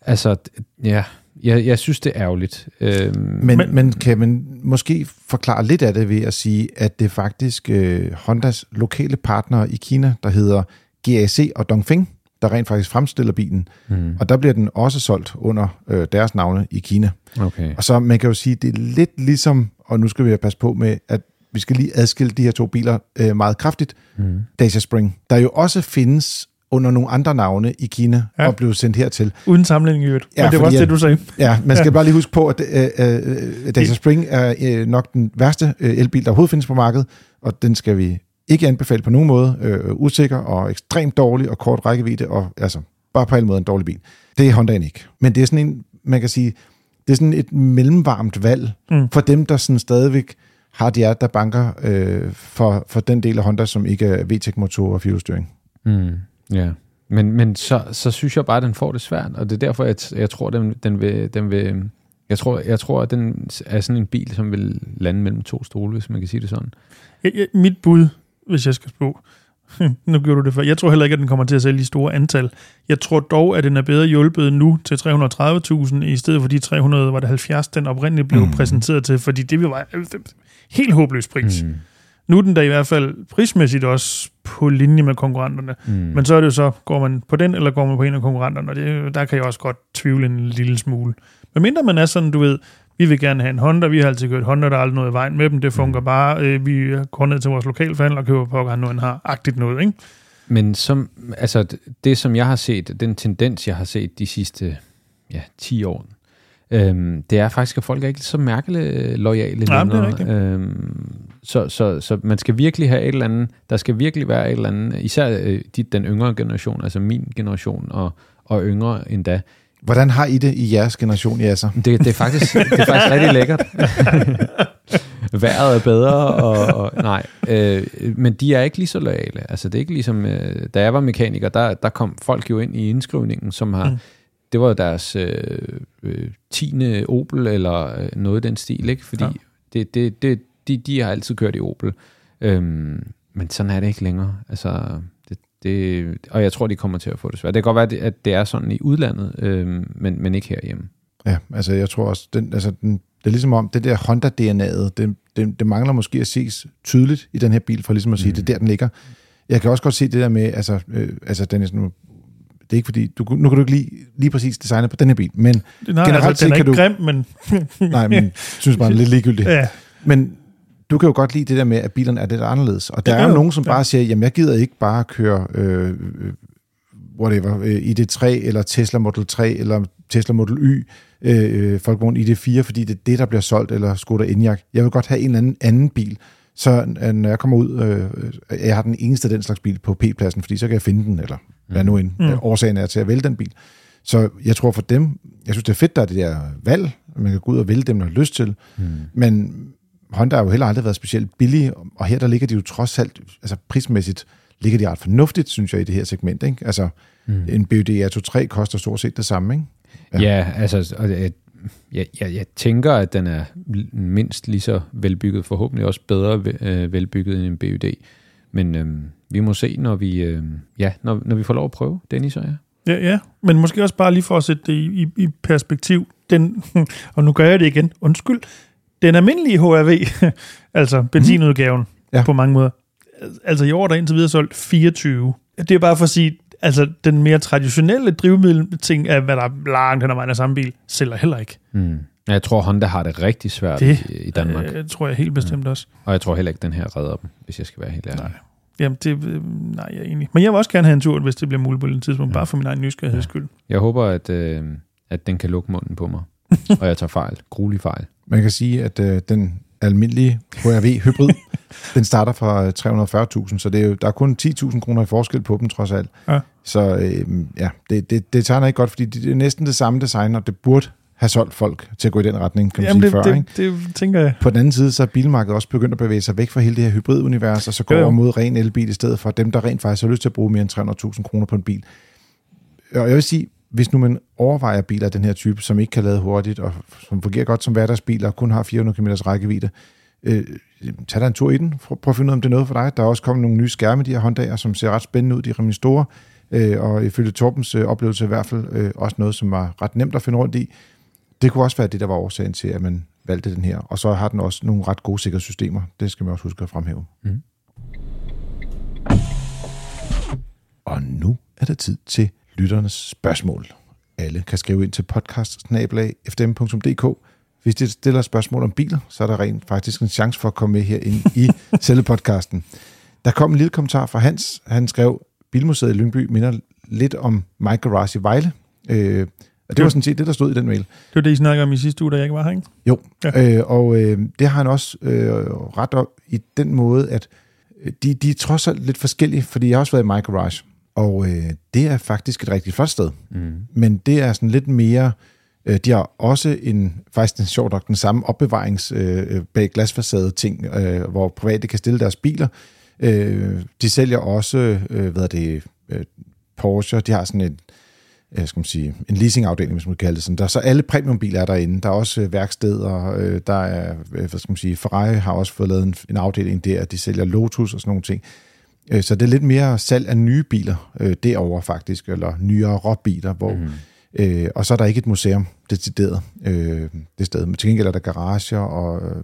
altså, ja, jeg, jeg synes, det er ærgerligt. Øhm, Men, Men- kan man måske forklare lidt af det ved at sige, at det er faktisk øh, Hondas lokale partnere i Kina, der hedder GAC og Dongfeng, der rent faktisk fremstiller bilen. mm, Og der bliver den også solgt under øh, deres navne i Kina. okay. Og så man kan jo sige, det er lidt ligesom, og nu skal vi passe på med, at vi skal lige adskille de her to biler øh, meget kraftigt. Mm. Dacia Spring, der jo også findes under nogle andre navne i Kina Ja. og blev sendt hertil. Uden sammenligning i øvrigt. Ja, Men det var fordi også det, du sagde. Ja, man skal Ja. ja. bare lige huske på, at øh, øh, Dacia Spring er øh, nok den værste øh, elbil, der overhovedet findes på markedet, og den skal vi ikke anbefale på nogen måde. Øh, usikker og ekstremt dårlig og kort rækkevidde, og altså bare på alle måder en dårlig bil. Det er Hondaen ikke. Men det er sådan en, man kan sige, det er sådan et mellemvarmt valg Mm. for dem, der sådan stadigvæk har de hjerte, der banker øh, for, for den del af Honda, som ikke er VTEC-motor og fjolstyring. Mm. Ja. Men, men så, så synes jeg bare, at den får det svært, og det er derfor, jeg, jeg tror, den, den vil... Den vil jeg tror, jeg tror, at den er sådan en bil, som vil lande mellem to stole, hvis man kan sige det sådan. Jeg, jeg, mit bud, hvis jeg skal spå, [LAUGHS] nu gjorde du det før, jeg tror heller ikke, at den kommer til at sælge i store antal. Jeg tror dog, at den er bedre hjulpet nu til 330.000, i stedet for de 300, var det 70, den oprindeligt blev mm. Præsenteret til, fordi det var helt håbløs pris. Mm. Nu er den der i hvert fald prismæssigt også på linje med konkurrenterne. Mm. Men så er det jo så, går man på den, eller går man på en af konkurrenterne, og det, der kan jeg også godt tvivle en lille smule. Men mindre man er sådan, du ved, vi vil gerne have en Honda, vi har altid kørt Honda, der er aldrig noget i vejen med dem, det fungerer Mm. bare, øh, vi går ned til vores lokalforhandler og køber på, han nu han har agtigt noget, ikke? Men som, altså, det, som jeg har set, den tendens, jeg har set de sidste ja, 10 år, øhm, det er faktisk, at folk er ikke så mærkeligt lojale Nej, men det er længere. Øhm, så, så, så man skal virkelig have et eller andet, der skal virkelig være et eller andet, især øh, de, den yngre generation, altså min generation og, og yngre endda. Hvordan har I det i jeres generation, Jasser? Det, det, er faktisk, det er faktisk rigtig lækkert. [LAUGHS] vejret er bedre, og, og nej. Øh, men de er ikke lige så loyale. Altså, det er ikke ligesom, øh, da jeg var mekaniker, der, der kom folk jo ind i indskrivningen, som har, mm. det var deres øh, øh, 10. Opel, eller øh, noget i den stil, ikke? Fordi ja. det, det, det, de, de har altid kørt i Opel. Øhm, men sådan er det ikke længere. Altså, det, og jeg tror, de kommer til at få det svært. Det kan godt være, at det er sådan i udlandet, øhm, men, men ikke herhjemme. Ja, altså jeg tror også, den, altså den, det er ligesom om, det der Honda-DNA'et, det, det, det mangler måske at ses tydeligt i den her bil, for ligesom at sige, mm. det er der, den ligger. Jeg kan også godt se det der med, altså, øh, altså Dennis, nu, det er ikke fordi, du, nu kan du ikke lige, lige præcis designe på den her bil, men nej, generelt altså, den er ikke du, grim, men... nej, men synes bare, det er lidt ligegyldigt. [LAUGHS] Ja. Men du kan jo godt lide det der med, at bilerne er lidt anderledes. Og der er jo nogen, som bare siger, jamen jeg gider ikke bare køre øh, øh whatever, øh, ID3 eller Tesla Model 3 eller Tesla Model Y, øh, Folkevogn ID4, fordi det er det, der bliver solgt, eller Skoda Enyaq. Jeg vil godt have en eller anden, anden bil, så øh, når jeg kommer ud, øh, jeg har den eneste den slags bil på P-pladsen, fordi så kan jeg finde den, eller hvad nu end mm. årsagen er til at vælge den bil. Så jeg tror for dem, jeg synes det er fedt, der er det der valg, man kan gå ud og vælge dem, man har lyst til, mm. men Honda har jo heller aldrig været specielt billig, og her der ligger de jo trods alt, altså prismæssigt, ligger de ret fornuftigt, synes jeg, i det her segment. Ikke? Altså, mm. en BUD R23 koster stort set det samme, ikke? Ja, ja altså, og jeg, jeg, jeg, jeg tænker, at den er mindst lige så velbygget, forhåbentlig også bedre øh, velbygget end en BUD. Men øhm, vi må se, når vi, øh, ja, når, når vi får lov at prøve, Dennis og jeg. Ja, ja, men måske også bare lige for at sætte det i, i, i perspektiv. Den, [LAUGHS] og nu gør jeg det igen, undskyld, den almindelige HRV, [LAUGHS] altså benzinudgaven mm. ja. på mange måder, altså i år der indtil videre solgt 24. Det er bare for at sige, altså den mere traditionelle drivmiddel-ting af, hvad der er langt hen ad vejen af samme bil, sælger heller ikke. Mm. Jeg tror, Honda har det rigtig svært det, i, Danmark. Det tror jeg helt bestemt mm. også. Og jeg tror heller ikke, den her redder dem, hvis jeg skal være helt ærlig. Nej. Jamen, det, øh, nej, jeg er enig. Men jeg vil også gerne have en tur, hvis det bliver muligt på et tidspunkt, ja. bare for min egen nysgerrigheds skyld. Jeg håber, at, øh, at den kan lukke munden på mig. [LAUGHS] og jeg tager fejl. Gruelig fejl. Man kan sige, at øh, den almindelige HRV hybrid, [LAUGHS] den starter fra 340.000, så det er jo, der er kun 10.000 kroner i forskel på dem trods alt. Ja. Så øh, ja, det, det, det tegner ikke godt, fordi det er næsten det samme design, og det burde have solgt folk til at gå i den retning, kan man Jamen sige, det, før. Det, ikke? det tænker jeg. På den anden side, så er bilmarkedet også begyndt at bevæge sig væk fra hele det her hybridunivers, og så går over mod ren elbil i stedet for dem, der rent faktisk har lyst til at bruge mere end 300.000 kroner på en bil. Og jeg vil sige, hvis nu man overvejer biler af den her type, som ikke kan lade hurtigt, og som fungerer godt som hverdagsbiler, og kun har 400 km rækkevidde, øh, tag dig en tur i den. Prøv at finde ud af, om det er noget for dig. Der er også kommet nogle nye skærme, de her Honda'er, som ser ret spændende ud. De er rimelig store, øh, og ifølge Torbens øh, oplevelse i hvert fald øh, også noget, som var ret nemt at finde rundt i. Det kunne også være det, der var årsagen til, at man valgte den her. Og så har den også nogle ret gode sikkerhedssystemer. Det skal man også huske at fremhæve. Mm. Og nu er det tid til lytternes spørgsmål. Alle kan skrive ind til podcast Hvis de stiller spørgsmål om biler, så er der rent faktisk en chance for at komme med her ind i [LAUGHS] selve podcasten. Der kom en lille kommentar fra Hans. Han skrev, Bilmuseet i Lyngby minder lidt om My Garage i Vejle. Øh, og det var sådan set det, der stod i den mail. Det var det, I snakkede om i sidste uge, da jeg ikke var her, ikke? Jo, ja. øh, og øh, det har han også øh, ret op i den måde, at øh, de, de er trods alt lidt forskellige, fordi jeg har også været i My Garage. Og øh, det er faktisk et rigtig flot sted. Mm. Men det er sådan lidt mere... Øh, de har også en, faktisk en sjov nok, den samme opbevarings øh, bag glasfacade ting, øh, hvor private kan stille deres biler. Øh, de sælger også, øh, hvad er det, øh, Porsche, de har sådan et, øh, skal man sige, en leasingafdeling, hvis man kan kalde det sådan. Der er så alle premiumbiler er derinde. Der er også øh, værksteder, øh, der er, øh, hvad skal man sige, Ferrari har også fået lavet en, en afdeling der, de sælger Lotus og sådan nogle ting. Øh, så det er lidt mere salg af nye biler øh, derovre faktisk, eller nyere råbiler, hvor... Mm. Øh, og så er der ikke et museum decideret øh, det sted. Men til gengæld er der garager, og øh,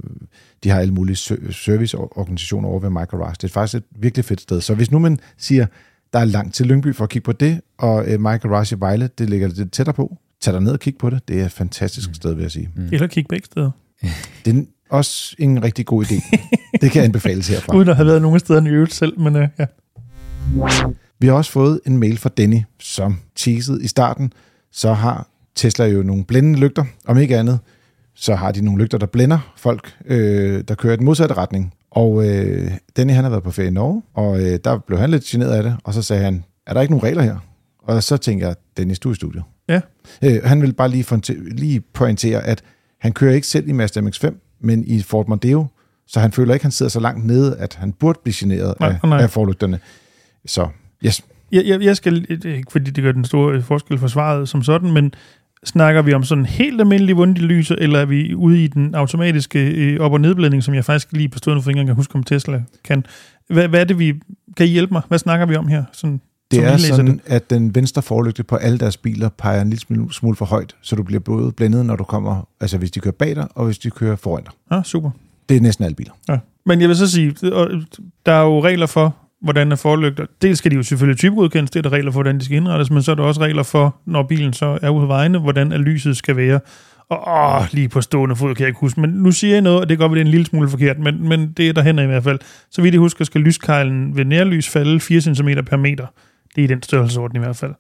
de har alle mulige serviceorganisationer over ved MyGarage. Det er faktisk et virkelig fedt sted. Så hvis nu man siger, der er langt til Lyngby for at kigge på det, og øh, MyGarage i Vejle, det ligger lidt tættere på, tag dig ned og kig på det. Det er et fantastisk mm. sted, vil jeg sige. Mm. Eller kig begge steder. Det er også en rigtig god idé. det kan anbefales herfra. [LAUGHS] Uden at have været nogen steder i øvrigt selv, men uh, ja. Vi har også fået en mail fra Danny, som teasede i starten, så har Tesla jo nogle blændende lygter, om ikke andet, så har de nogle lygter, der blænder folk, øh, der kører i den modsatte retning. Og øh, Danny, han har været på ferie i Norge, og øh, der blev han lidt generet af det, og så sagde han, er der ikke nogen regler her? Og så tænkte jeg, Dennis, du er i studiet. Ja. Øh, han vil bare lige, lige pointere, at han kører ikke selv i Mazda MX-5, men i Ford Mondeo, Så han føler ikke, at han sidder så langt nede, at han burde blive generet Nej, af, nej. af forlygterne. Så yes, Jeg, jeg, jeg skal, ikke fordi det gør den store forskel for svaret som sådan, men snakker vi om sådan helt almindelig vundig lys, eller er vi ude i den automatiske øh, op- og nedblænding, som jeg faktisk lige på stående fingre kan huske, om Tesla kan. Hvad, hvad er det, vi... Kan I hjælpe mig? Hvad snakker vi om her? Sådan, det er sådan, det? at den venstre forlygte på alle deres biler peger en lille smule, for højt, så du bliver både blændet, når du kommer, altså hvis de kører bag dig, og hvis de kører foran dig. Ah, super. Det er næsten alle biler. Ja. Men jeg vil så sige, der er jo regler for, hvordan er forlygter. Dels skal de jo selvfølgelig typegodkendes, det er der regler for, hvordan de skal indrettes, men så er der også regler for, når bilen så er ude på vejene, hvordan er lyset skal være. Og åh, lige på stående fod kan jeg ikke huske, men nu siger jeg noget, og det går godt, det er en lille smule forkert, men, men det er der hen i hvert fald. Så vidt jeg husker, skal lyskejlen ved nærlys falde 4 cm per meter. Det er i den størrelsesorden i hvert fald.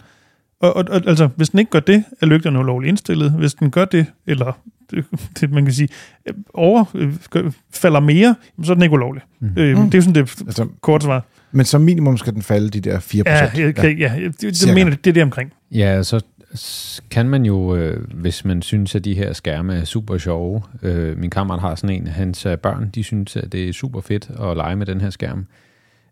Og, og, og altså, hvis den ikke gør det, er lygterne ulovligt indstillet. Hvis den gør det, eller det, [LAUGHS] det man kan sige, øh, over, øh, gør- falder mere, så er den ikke ulovlig. Mm. Øh, Mm. det er jo sådan det Altså, kort svar. men som minimum skal den falde de der 4 Ja, procent. jeg, kan, ja, det, det mener jeg, det er det omkring. Ja, så kan man jo, øh, hvis man synes, at de her skærme er super sjove. Øh, min kammerat har sådan en, hans øh, børn, de synes, at det er super fedt at lege med den her skærm.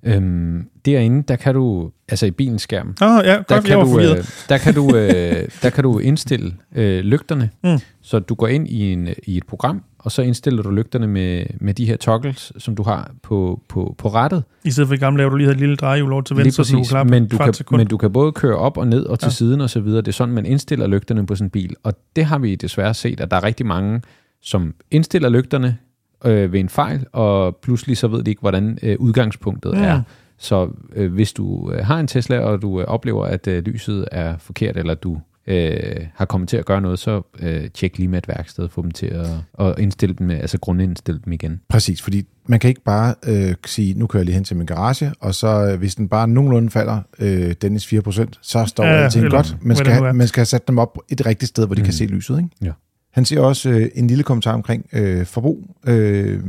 Øhm, derinde, der kan du, altså i bilens skærm, oh, ja, der godt, jeg kan, du, øh, der, kan du, øh, [LAUGHS] der kan du indstille øh, lygterne, Mm. så du går ind i, en, i et program, og så indstiller du lygterne med, med de her toggles, som du har på, på, på rettet. I stedet for i gamle hvor du lige et lille drejehjul over til Lige venstre, så du præcis, klappe men du, kan, sekund. men du kan både køre op og ned og til Ja. siden og så videre. Det er sådan, man indstiller lygterne på en bil. Og det har vi desværre set, at der er rigtig mange, som indstiller lygterne øh, ved en fejl, og pludselig så ved de ikke, hvordan øh, udgangspunktet mm. er. Så øh, hvis du øh, har en Tesla, og du øh, oplever, at øh, lyset er forkert, eller du øh, har kommet til at gøre noget, så øh, tjek lige med et værksted, få dem til at, at indstille dem, altså grundindstille dem igen. Præcis, fordi man kan ikke bare øh, sige, nu kører jeg lige hen til min garage, og så øh, hvis den bare nogenlunde falder, øh, Dennis 4%, så står Ja, ja, alting godt. Man skal, man skal have sat dem op et rigtigt sted, hvor de mm. kan se lyset. Ikke? Ja. Han siger også øh, en lille kommentar omkring øh, forbrug. Øh,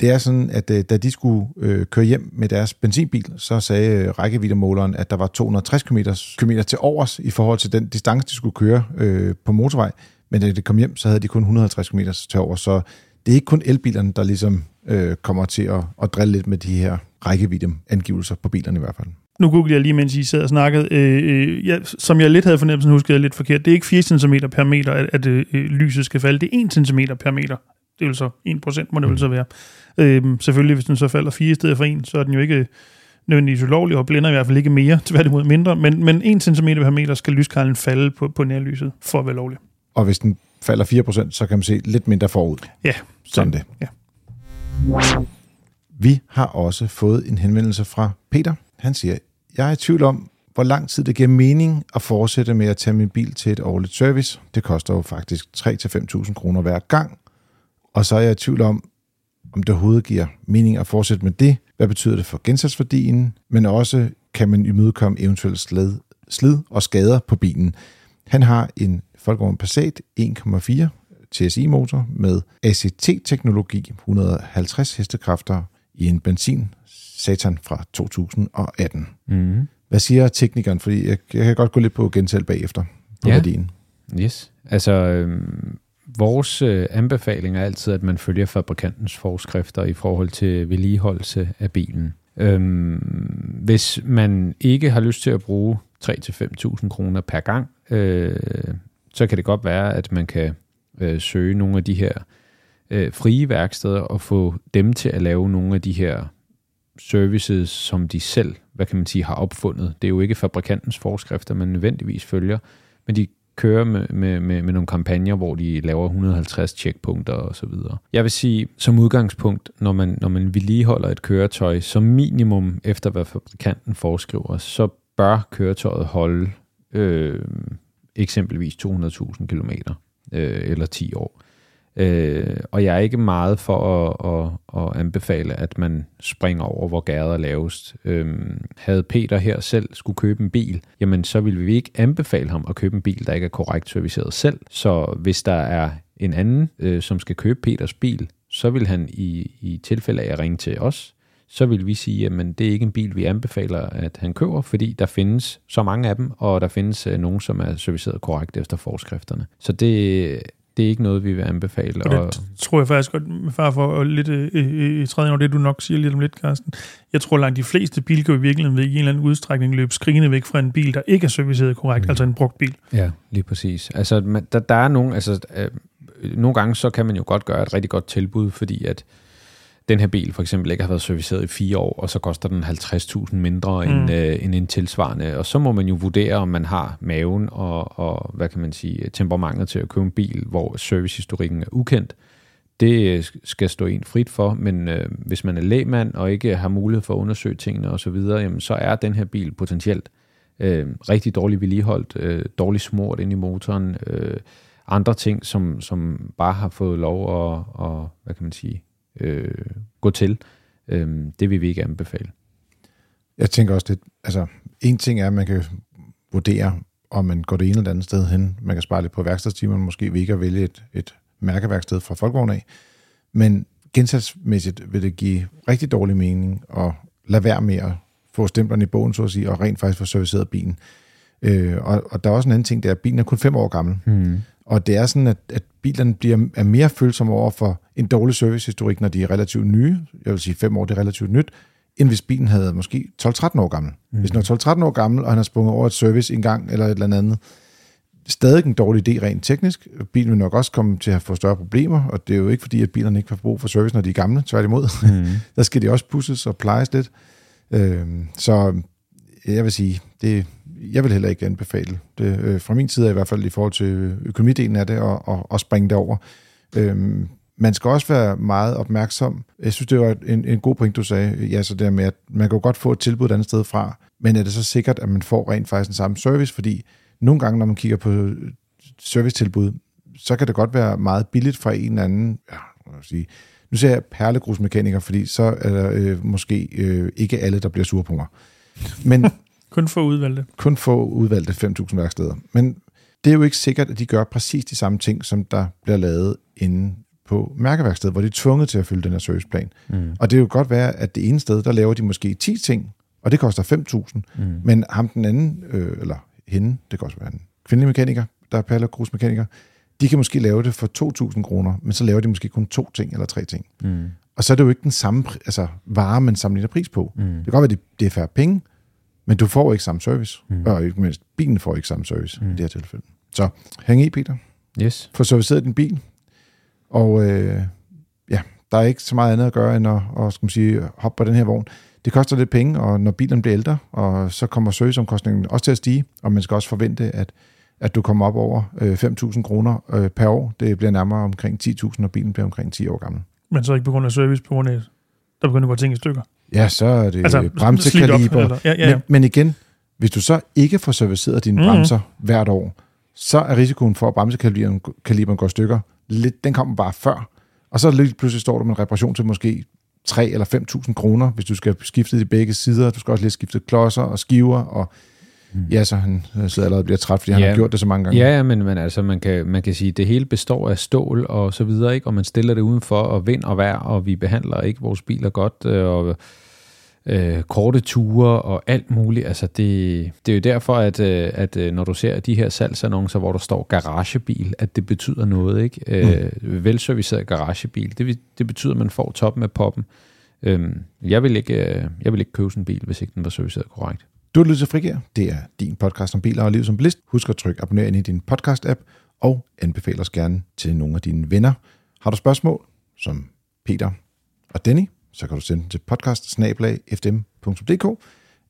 det er sådan, at øh, da de skulle øh, køre hjem med deres benzinbil, så sagde øh, rækkeviddemåleren, at der var 260 km, km til overs i forhold til den distance, de skulle køre øh, på motorvej. Men da de kom hjem, så havde de kun 150 km til over. Så det er ikke kun elbilerne, der ligesom øh, kommer til at, at drille lidt med de her rækkeviddeangivelser på bilerne i hvert fald. Nu googlede jeg lige, mens I sad og snakkede. Øh, øh, ja, som jeg lidt havde fornemmelsen, huskede jeg lidt forkert. Det er ikke 4 cm per meter, at, at øh, lyset skal falde. Det er 1 cm per meter. Det vil så 1 procent, må det vel så være. Øh, selvfølgelig, hvis den så falder 4 i stedet for 1, så er den jo ikke nødvendigvis ulovlig, og blænder i hvert fald ikke mere, [LAUGHS] tværtimod mindre. Men, men 1 cm per meter skal lyskejlen falde på, på nærlyset, for at være lovlig. Og hvis den falder 4%, så kan man se lidt mindre forud. Ja, Sådan det. Ja. Vi har også fået en henvendelse fra Peter. Han siger, jeg er i tvivl om, hvor lang tid det giver mening at fortsætte med at tage min bil til et årligt service. Det koster jo faktisk 3-5.000 kroner hver gang. Og så er jeg i tvivl om, om det overhovedet giver mening at fortsætte med det. Hvad betyder det for gensatsværdien? Men også kan man imødekomme eventuelt slid, slid og skader på bilen. Han har en Volkswagen Passat 1,4 TSI-motor med ACT-teknologi, 150 hestekræfter i en benzin Satan fra 2018. Mm. Hvad siger teknikeren? Fordi jeg, jeg kan godt gå lidt på gensæt bagefter på Ja. værdien. Yes. Altså, øhm, vores øh, anbefaling er altid, at man følger fabrikantens forskrifter i forhold til vedligeholdelse af bilen. Øhm, hvis man ikke har lyst til at bruge 3-5.000 kroner per gang, øh, så kan det godt være, at man kan øh, søge nogle af de her øh, frie værksteder og få dem til at lave nogle af de her services, som de selv, hvad kan man sige, har opfundet. Det er jo ikke fabrikantens forskrifter, man nødvendigvis følger, men de kører med, med, med, med nogle kampagner, hvor de laver 150 checkpunkter og så videre. Jeg vil sige, som udgangspunkt, når man, når man vedligeholder et køretøj, som minimum efter hvad fabrikanten foreskriver, så bør køretøjet holde øh, eksempelvis 200.000 km øh, eller 10 år. Øh, og jeg er ikke meget for at, at, at anbefale, at man springer over, hvor gader er lavest. Øh, havde Peter her selv skulle købe en bil, jamen så ville vi ikke anbefale ham at købe en bil, der ikke er korrekt serviceret selv. Så hvis der er en anden, øh, som skal købe Peters bil, så vil han i, i tilfælde af at ringe til os, så vil vi sige, at det er ikke en bil, vi anbefaler, at han køber, fordi der findes så mange af dem, og der findes øh, nogen, som er serviceret korrekt efter forskrifterne. Så det, det er ikke noget, vi vil anbefale. Og det tror jeg faktisk godt, med far for at lidt øh, øh, træde over det, du nok siger lidt om lidt, Carsten. Jeg tror langt de fleste biler kan i virkeligheden ved i en eller anden udstrækning løbe skrigende væk fra en bil, der ikke er serviceret korrekt, mm. altså en brugt bil. Ja, lige præcis. Altså, man, der, der er nogle, altså, øh, nogle gange så kan man jo godt gøre et rigtig godt tilbud, fordi at den her bil for eksempel ikke har været serviceret i fire år, og så koster den 50.000 mindre mm. end, øh, end en tilsvarende. Og så må man jo vurdere, om man har maven og, og hvad kan man sige, temperamentet til at købe en bil, hvor servicehistorikken er ukendt. Det øh, skal stå en frit for, men øh, hvis man er lægmand og ikke har mulighed for at undersøge tingene osv., så, jamen, så er den her bil potentielt øh, rigtig dårligt vedligeholdt, øh, dårligt smurt ind i motoren, øh, andre ting, som, som bare har fået lov at, og, hvad kan man sige, øh, gå til. Øh, det vil vi ikke anbefale. Jeg tænker også lidt, altså en ting er, at man kan vurdere, om man går det ene eller andet sted hen. Man kan spare lidt på værkstedstimerne, måske vi ikke at vælge et, et mærkeværksted fra Folkevogn af. Men gensatsmæssigt vil det give rigtig dårlig mening at lade være med at få stemplerne i bogen, så at sige, og rent faktisk få serviceret bilen. Øh, og, og der er også en anden ting, det er, at bilen er kun fem år gammel. Mm. Og det er sådan, at, at bilerne bliver, er mere følsomme over for en dårlig servicehistorik, når de er relativt nye. Jeg vil sige, fem år det er relativt nyt end hvis bilen havde måske 12-13 år gammel. Mm. Hvis den er 12-13 år gammel, og han har sprunget over et service en gang eller et eller andet, stadig en dårlig idé rent teknisk. Bilen vil nok også komme til at få større problemer, og det er jo ikke fordi, at bilerne ikke har brug for service, når de er gamle, tværtimod. Mm. [LAUGHS] der skal de også pusses og plejes lidt. Øh, så jeg vil sige, det, jeg vil heller ikke anbefale det. Øh, fra min side i hvert fald i forhold til økonomidelen af det, og, og, og springe derover. Øh, man skal også være meget opmærksom. Jeg synes, det var en, en god point, du sagde, ja, så der med, at man kan jo godt få et tilbud et andet sted fra, men er det så sikkert, at man får rent faktisk den samme service? Fordi nogle gange, når man kigger på servicetilbud, så kan det godt være meget billigt fra en eller anden, ja, jeg sige, nu ser jeg perlegrusmekaniker, fordi så er der øh, måske øh, ikke alle, der bliver sure på mig. Men [LAUGHS] kun få udvalgte. Kun få udvalgte 5.000 værksteder. Men det er jo ikke sikkert, at de gør præcis de samme ting, som der bliver lavet inde på mærkeværkstedet, hvor de er tvunget til at følge den her serviceplan. Mm. Og det er jo godt være, at det ene sted, der laver de måske 10 ting, og det koster 5.000, mm. men ham den anden, øh, eller hende, det kan også være en kvindelig mekaniker, der er paller grusmekaniker, de kan måske lave det for 2.000 kroner, men så laver de måske kun to ting eller tre ting. Mm. Og så er det jo ikke den samme altså, vare, man sammenligner pris på. Mm. Det kan godt være, at det, det er færre penge, men du får ikke samme service. Mm. Og ikke mindst, bilen får ikke samme service mm. i det her tilfælde. Så hæng i, Peter. Yes. Få serviceret din bil. Og øh, ja, der er ikke så meget andet at gøre, end at, at skal man sige, hoppe på den her vogn. Det koster lidt penge, og når bilen bliver ældre, og så kommer serviceomkostningen også til at stige, og man skal også forvente, at, at du kommer op over øh, 5.000 kroner øh, per år. Det bliver nærmere omkring 10.000, når bilen bliver omkring 10 år gammel. Men så ikke på grund af service, på grund af, der begynder at gå ting i stykker? Ja, så er det altså, bremsekaliber. Ja, ja, ja. Men, men igen, hvis du så ikke får serviceret dine mm-hmm. bremser hvert år, så er risikoen for, at bremsekaliberen går i stykker, lidt, den kommer bare før. Og så lige pludselig står du med en reparation til måske 3 eller 5.000 kroner, hvis du skal skifte de begge sider. Du skal også lige skifte klodser og skiver, og mm. ja, så han sidder allerede bliver træt, fordi ja. han har gjort det så mange gange. Ja, men, men altså, man kan, man kan sige, at det hele består af stål og så videre, ikke? og man stiller det udenfor, og vind og vejr, og vi behandler ikke vores biler godt, øh, og øh, korte ture og alt muligt. Altså det, det er jo derfor, at, øh, at øh, når du ser de her salgsannoncer, hvor der står garagebil, at det betyder noget. ikke. Øh, mm. Velserviceret garagebil, det, det betyder, at man får toppen af poppen. Øh, jeg, vil ikke, øh, jeg vil ikke købe sådan en bil, hvis ikke den var serviceret korrekt. Du har lyttet til Frigær. Det er din podcast om biler og liv som bilist. Husk at trykke abonner ind i din podcast-app, og anbefale os gerne til nogle af dine venner. Har du spørgsmål, som Peter og Denny, så kan du sende den til podcast fdm.dk.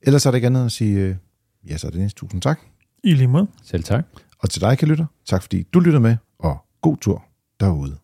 Ellers er der ikke andet at sige, øh, ja, så er det næste. Tusind tak. I lige måde. Selv tak. Og til dig, kan lytte, tak fordi du lytter med, og god tur derude.